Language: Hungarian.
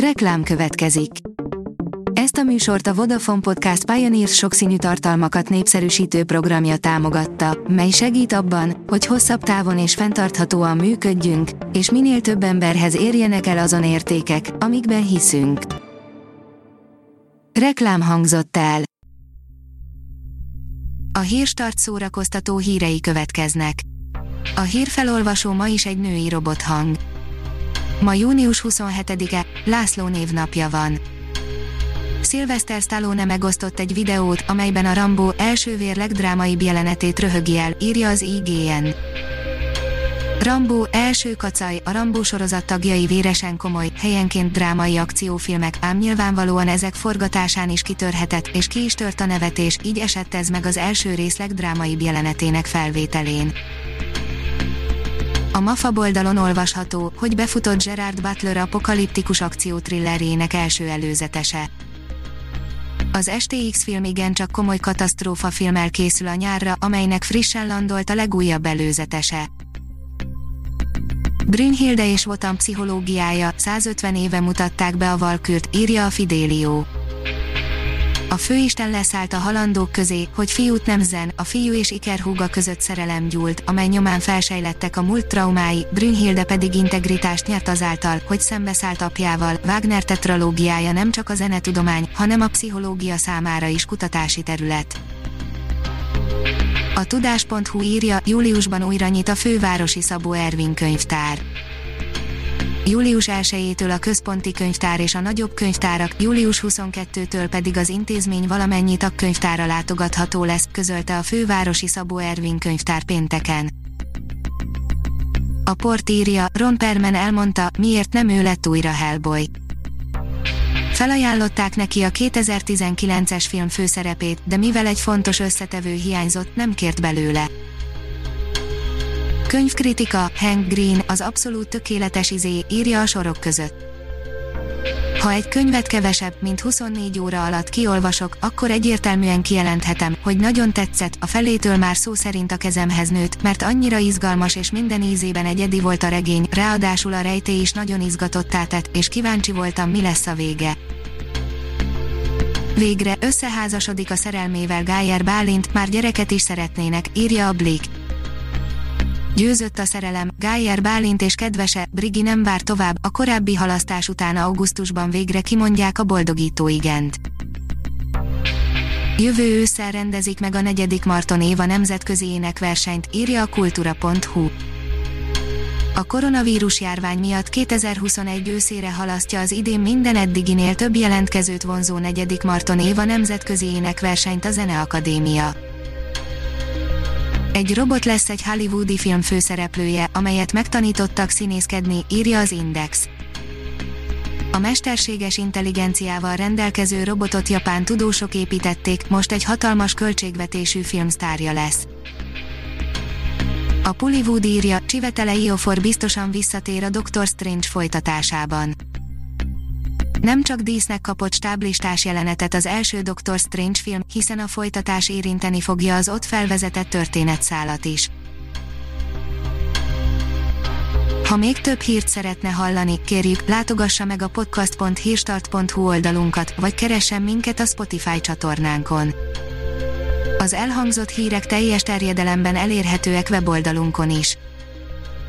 Reklám következik. Ezt a műsort a Vodafone Podcast Pioneers sokszínű tartalmakat népszerűsítő programja támogatta, mely segít abban, hogy hosszabb távon és fenntarthatóan működjünk, és minél több emberhez érjenek el azon értékek, amikben hiszünk. Reklám hangzott el. A hírstart szórakoztató hírei következnek. A hírfelolvasó ma is egy női robothang. Ma június 27-e, László névnapja van. Sylvester Stallone megosztott egy videót, amelyben a Rambo első vér legdrámaibb jelenetét röhögi el, írja az IGN. Rambo első kacaj, a Rambo sorozat tagjai véresen komoly, helyenként drámai akciófilmek, ám nyilvánvalóan ezek forgatásán is kitörhetett, és ki is tört a nevetés, így esett ez meg az első rész legdrámaibb jelenetének felvételén. A MAFA boldalon olvasható, hogy befutott Gerard Butler apokaliptikus akciótrillerének első előzetese. Az STX film igencsak komoly katasztrófa filmmel készül a nyárra, amelynek frissen landolt a legújabb előzetese. Brünnhilde és Wotan pszichológiája, 150 éve mutatták be a Valkürt, írja a Fidelio. A főisten leszállt a halandók közé, hogy fiút nem zen, a fiú és Iker húga között szerelem gyúlt, amely nyomán felsejlettek a múlt traumái, Brünnhilde pedig integritást nyert azáltal, hogy szembeszállt apjával. Wagner tetralógiája nem csak a zenetudomány, hanem a pszichológia számára is kutatási terület. A tudás.hu írja, júliusban újra nyit a fővárosi Szabó Ervin könyvtár július 1-től a központi könyvtár és a nagyobb könyvtárak, július 22-től pedig az intézmény valamennyi tagkönyvtára látogatható lesz, közölte a fővárosi Szabó Ervin könyvtár pénteken. A port írja, Ron Perman elmondta, miért nem ő lett újra Hellboy. Felajánlották neki a 2019-es film főszerepét, de mivel egy fontos összetevő hiányzott, nem kért belőle. Könyvkritika, Hank Green, az abszolút tökéletes izé, írja a sorok között. Ha egy könyvet kevesebb, mint 24 óra alatt kiolvasok, akkor egyértelműen kijelenthetem, hogy nagyon tetszett, a felétől már szó szerint a kezemhez nőtt, mert annyira izgalmas és minden ízében egyedi volt a regény, ráadásul a rejtély is nagyon izgatottá tett, és kíváncsi voltam, mi lesz a vége. Végre összeházasodik a szerelmével Gájer Bálint, már gyereket is szeretnének, írja a Blick. Győzött a szerelem, Gájer Bálint és kedvese, Brigi nem vár tovább, a korábbi halasztás után augusztusban végre kimondják a boldogító igent. Jövő ősszel rendezik meg a negyedik Marton Éva nemzetközi énekversenyt, írja a kultúra.hu. A koronavírus járvány miatt 2021 őszére halasztja az idén minden eddiginél több jelentkezőt vonzó negyedik Marton Éva nemzetközi énekversenyt a Zeneakadémia. Egy robot lesz egy hollywoodi film főszereplője, amelyet megtanítottak színészkedni, írja az Index. A mesterséges intelligenciával rendelkező robotot japán tudósok építették, most egy hatalmas költségvetésű filmsztárja lesz. A Pullywood írja, Csivetele Iofor biztosan visszatér a Doctor Strange folytatásában. Nem csak dísznek kapott stáblistás jelenetet az első Doctor Strange film, hiszen a folytatás érinteni fogja az ott felvezetett történetszálat is. Ha még több hírt szeretne hallani, kérjük, látogassa meg a podcast.hírstart.hu oldalunkat, vagy keressen minket a Spotify csatornánkon. Az elhangzott hírek teljes terjedelemben elérhetőek weboldalunkon is.